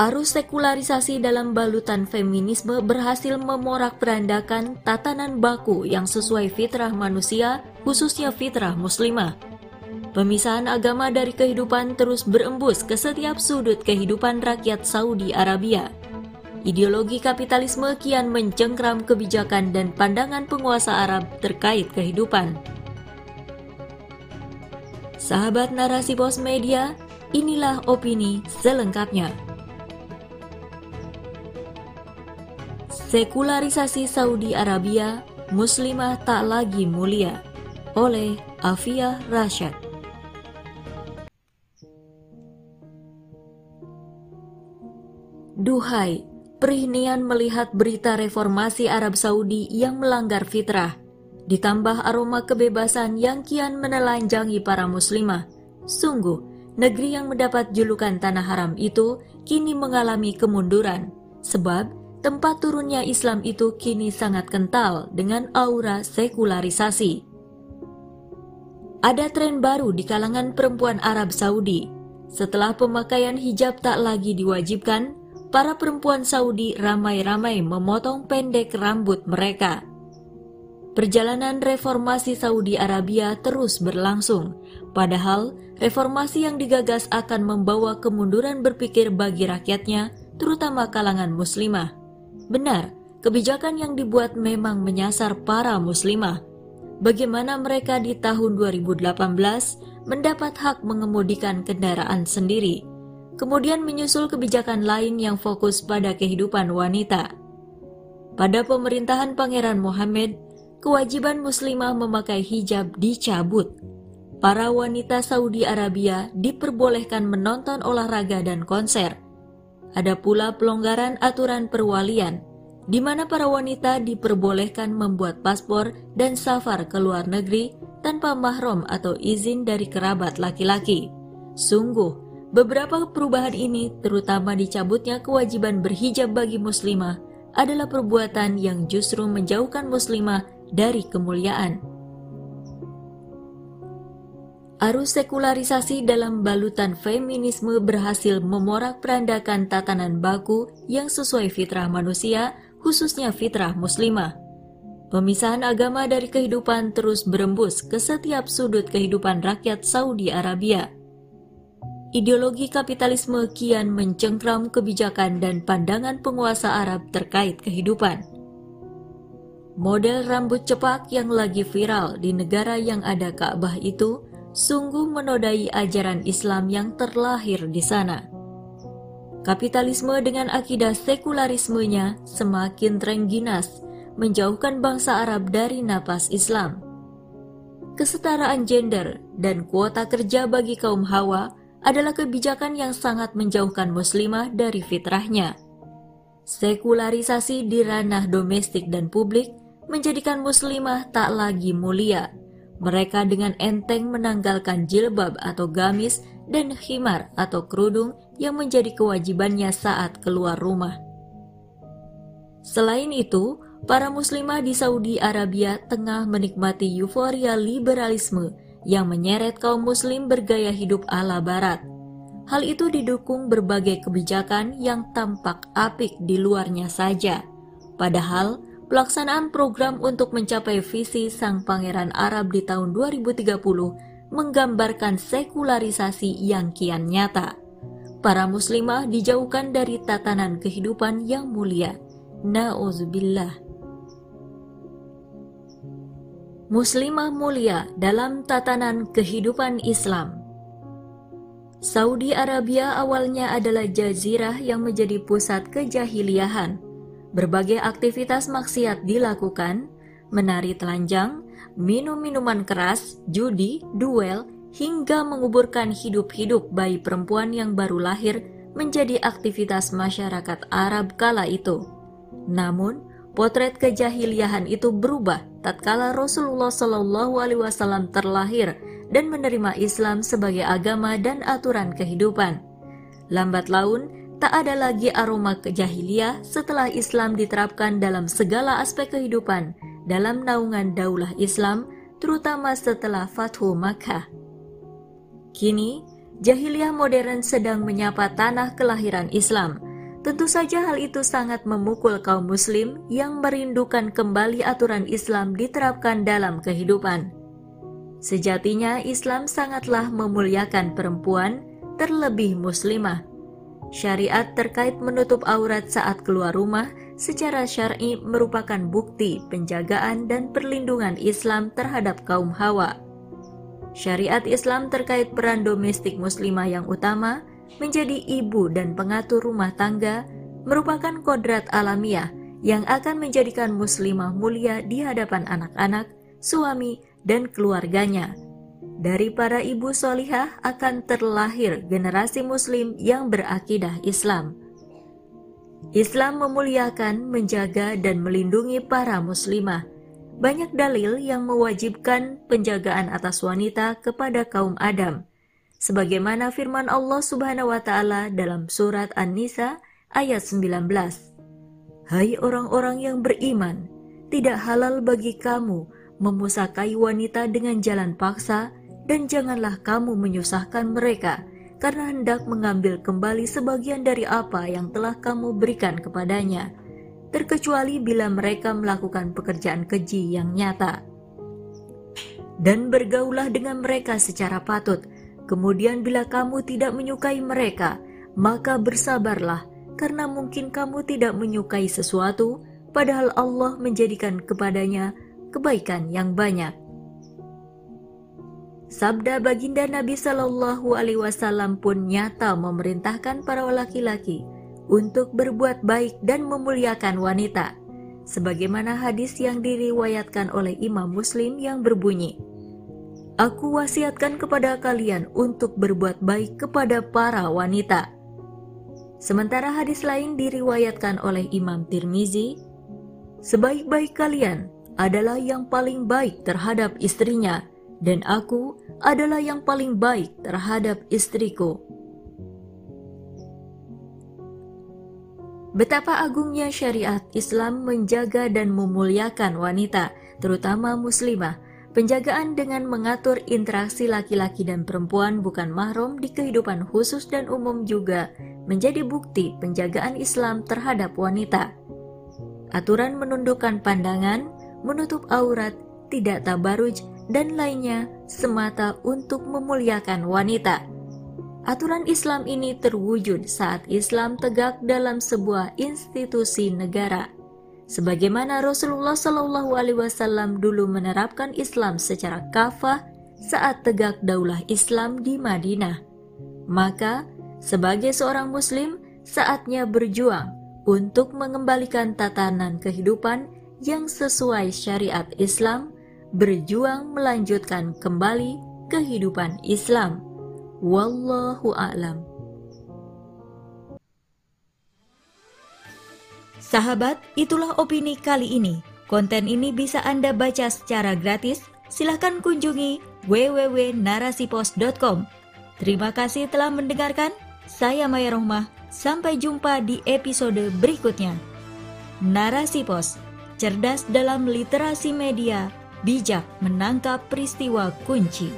Arus sekularisasi dalam balutan feminisme berhasil memorak-berandakan tatanan baku yang sesuai fitrah manusia, khususnya fitrah muslimah. Pemisahan agama dari kehidupan terus berembus ke setiap sudut kehidupan rakyat Saudi Arabia. Ideologi kapitalisme kian mencengkram kebijakan dan pandangan penguasa Arab terkait kehidupan. Sahabat narasi pos media, inilah opini selengkapnya. Sekularisasi Saudi Arabia, Muslimah tak lagi mulia oleh Afia Rashad. Duhai, perihnian melihat berita reformasi Arab Saudi yang melanggar fitrah, ditambah aroma kebebasan yang kian menelanjangi para muslimah. Sungguh, negeri yang mendapat julukan tanah haram itu kini mengalami kemunduran, sebab tempat turunnya Islam itu kini sangat kental dengan aura sekularisasi. Ada tren baru di kalangan perempuan Arab Saudi. Setelah pemakaian hijab tak lagi diwajibkan, para perempuan Saudi ramai-ramai memotong pendek rambut mereka. Perjalanan reformasi Saudi Arabia terus berlangsung, padahal reformasi yang digagas akan membawa kemunduran berpikir bagi rakyatnya, terutama kalangan muslimah. Benar, kebijakan yang dibuat memang menyasar para muslimah. Bagaimana mereka di tahun 2018 mendapat hak mengemudikan kendaraan sendiri, kemudian menyusul kebijakan lain yang fokus pada kehidupan wanita. Pada pemerintahan Pangeran Mohammed, kewajiban muslimah memakai hijab dicabut. Para wanita Saudi Arabia diperbolehkan menonton olahraga dan konser, ada pula pelonggaran aturan perwalian, di mana para wanita diperbolehkan membuat paspor dan safar ke luar negeri tanpa mahram atau izin dari kerabat laki-laki. Sungguh, beberapa perubahan ini, terutama dicabutnya kewajiban berhijab bagi muslimah, adalah perbuatan yang justru menjauhkan muslimah dari kemuliaan. Arus sekularisasi dalam balutan feminisme berhasil memorak-perandakan tatanan baku yang sesuai fitrah manusia, khususnya fitrah muslimah. Pemisahan agama dari kehidupan terus berembus ke setiap sudut kehidupan rakyat Saudi Arabia. Ideologi kapitalisme kian mencengkram kebijakan dan pandangan penguasa Arab terkait kehidupan. Model rambut cepak yang lagi viral di negara yang ada Ka'bah itu sungguh menodai ajaran Islam yang terlahir di sana. Kapitalisme dengan akidah sekularismenya semakin terengginas, menjauhkan bangsa Arab dari napas Islam. Kesetaraan gender dan kuota kerja bagi kaum Hawa adalah kebijakan yang sangat menjauhkan muslimah dari fitrahnya. Sekularisasi di ranah domestik dan publik menjadikan muslimah tak lagi mulia mereka dengan enteng menanggalkan jilbab atau gamis dan khimar atau kerudung yang menjadi kewajibannya saat keluar rumah. Selain itu, para muslimah di Saudi Arabia tengah menikmati euforia liberalisme yang menyeret kaum muslim bergaya hidup ala barat. Hal itu didukung berbagai kebijakan yang tampak apik di luarnya saja. Padahal, pelaksanaan program untuk mencapai visi Sang Pangeran Arab di tahun 2030 menggambarkan sekularisasi yang kian nyata. Para muslimah dijauhkan dari tatanan kehidupan yang mulia. Nauzubillah. Muslimah mulia dalam tatanan kehidupan Islam. Saudi Arabia awalnya adalah jazirah yang menjadi pusat kejahiliahan berbagai aktivitas maksiat dilakukan, menari telanjang, minum minuman keras, judi, duel, hingga menguburkan hidup-hidup bayi perempuan yang baru lahir menjadi aktivitas masyarakat Arab kala itu. Namun, potret kejahiliahan itu berubah tatkala Rasulullah Shallallahu Alaihi Wasallam terlahir dan menerima Islam sebagai agama dan aturan kehidupan. Lambat laun, tak ada lagi aroma kejahiliyah setelah Islam diterapkan dalam segala aspek kehidupan dalam naungan daulah Islam, terutama setelah Fathu Makkah. Kini, jahiliyah modern sedang menyapa tanah kelahiran Islam. Tentu saja hal itu sangat memukul kaum muslim yang merindukan kembali aturan Islam diterapkan dalam kehidupan. Sejatinya Islam sangatlah memuliakan perempuan, terlebih muslimah. Syariat terkait menutup aurat saat keluar rumah secara syar'i merupakan bukti penjagaan dan perlindungan Islam terhadap kaum Hawa. Syariat Islam terkait peran domestik muslimah yang utama menjadi ibu dan pengatur rumah tangga merupakan kodrat alamiah yang akan menjadikan muslimah mulia di hadapan anak-anak, suami, dan keluarganya. Dari para ibu solihah akan terlahir generasi muslim yang berakidah Islam. Islam memuliakan, menjaga, dan melindungi para muslimah. Banyak dalil yang mewajibkan penjagaan atas wanita kepada kaum Adam. Sebagaimana firman Allah Subhanahu wa taala dalam surat An-Nisa ayat 19. Hai orang-orang yang beriman, tidak halal bagi kamu memusakai wanita dengan jalan paksa, dan janganlah kamu menyusahkan mereka, karena hendak mengambil kembali sebagian dari apa yang telah kamu berikan kepadanya, terkecuali bila mereka melakukan pekerjaan keji yang nyata. Dan bergaulah dengan mereka secara patut, kemudian bila kamu tidak menyukai mereka, maka bersabarlah, karena mungkin kamu tidak menyukai sesuatu, padahal Allah menjadikan kepadanya kebaikan yang banyak. Sabda baginda Nabi Shallallahu Alaihi Wasallam pun nyata memerintahkan para laki-laki untuk berbuat baik dan memuliakan wanita, sebagaimana hadis yang diriwayatkan oleh Imam Muslim yang berbunyi, Aku wasiatkan kepada kalian untuk berbuat baik kepada para wanita. Sementara hadis lain diriwayatkan oleh Imam Tirmizi, sebaik-baik kalian adalah yang paling baik terhadap istrinya, dan aku adalah yang paling baik terhadap istriku. Betapa agungnya syariat Islam menjaga dan memuliakan wanita, terutama muslimah. Penjagaan dengan mengatur interaksi laki-laki dan perempuan bukan mahrum di kehidupan khusus dan umum juga menjadi bukti penjagaan Islam terhadap wanita. Aturan menundukkan pandangan, menutup aurat, tidak tabaruj, dan lainnya semata untuk memuliakan wanita. Aturan Islam ini terwujud saat Islam tegak dalam sebuah institusi negara. Sebagaimana Rasulullah Shallallahu Alaihi Wasallam dulu menerapkan Islam secara kafah saat tegak daulah Islam di Madinah. Maka, sebagai seorang Muslim, saatnya berjuang untuk mengembalikan tatanan kehidupan yang sesuai syariat Islam berjuang melanjutkan kembali kehidupan Islam. Wallahu a'lam. Sahabat, itulah opini kali ini. Konten ini bisa Anda baca secara gratis. Silahkan kunjungi www.narasipos.com. Terima kasih telah mendengarkan. Saya Maya Rohmah. Sampai jumpa di episode berikutnya. Narasi Pos cerdas dalam literasi media, bijak menangkap peristiwa kunci.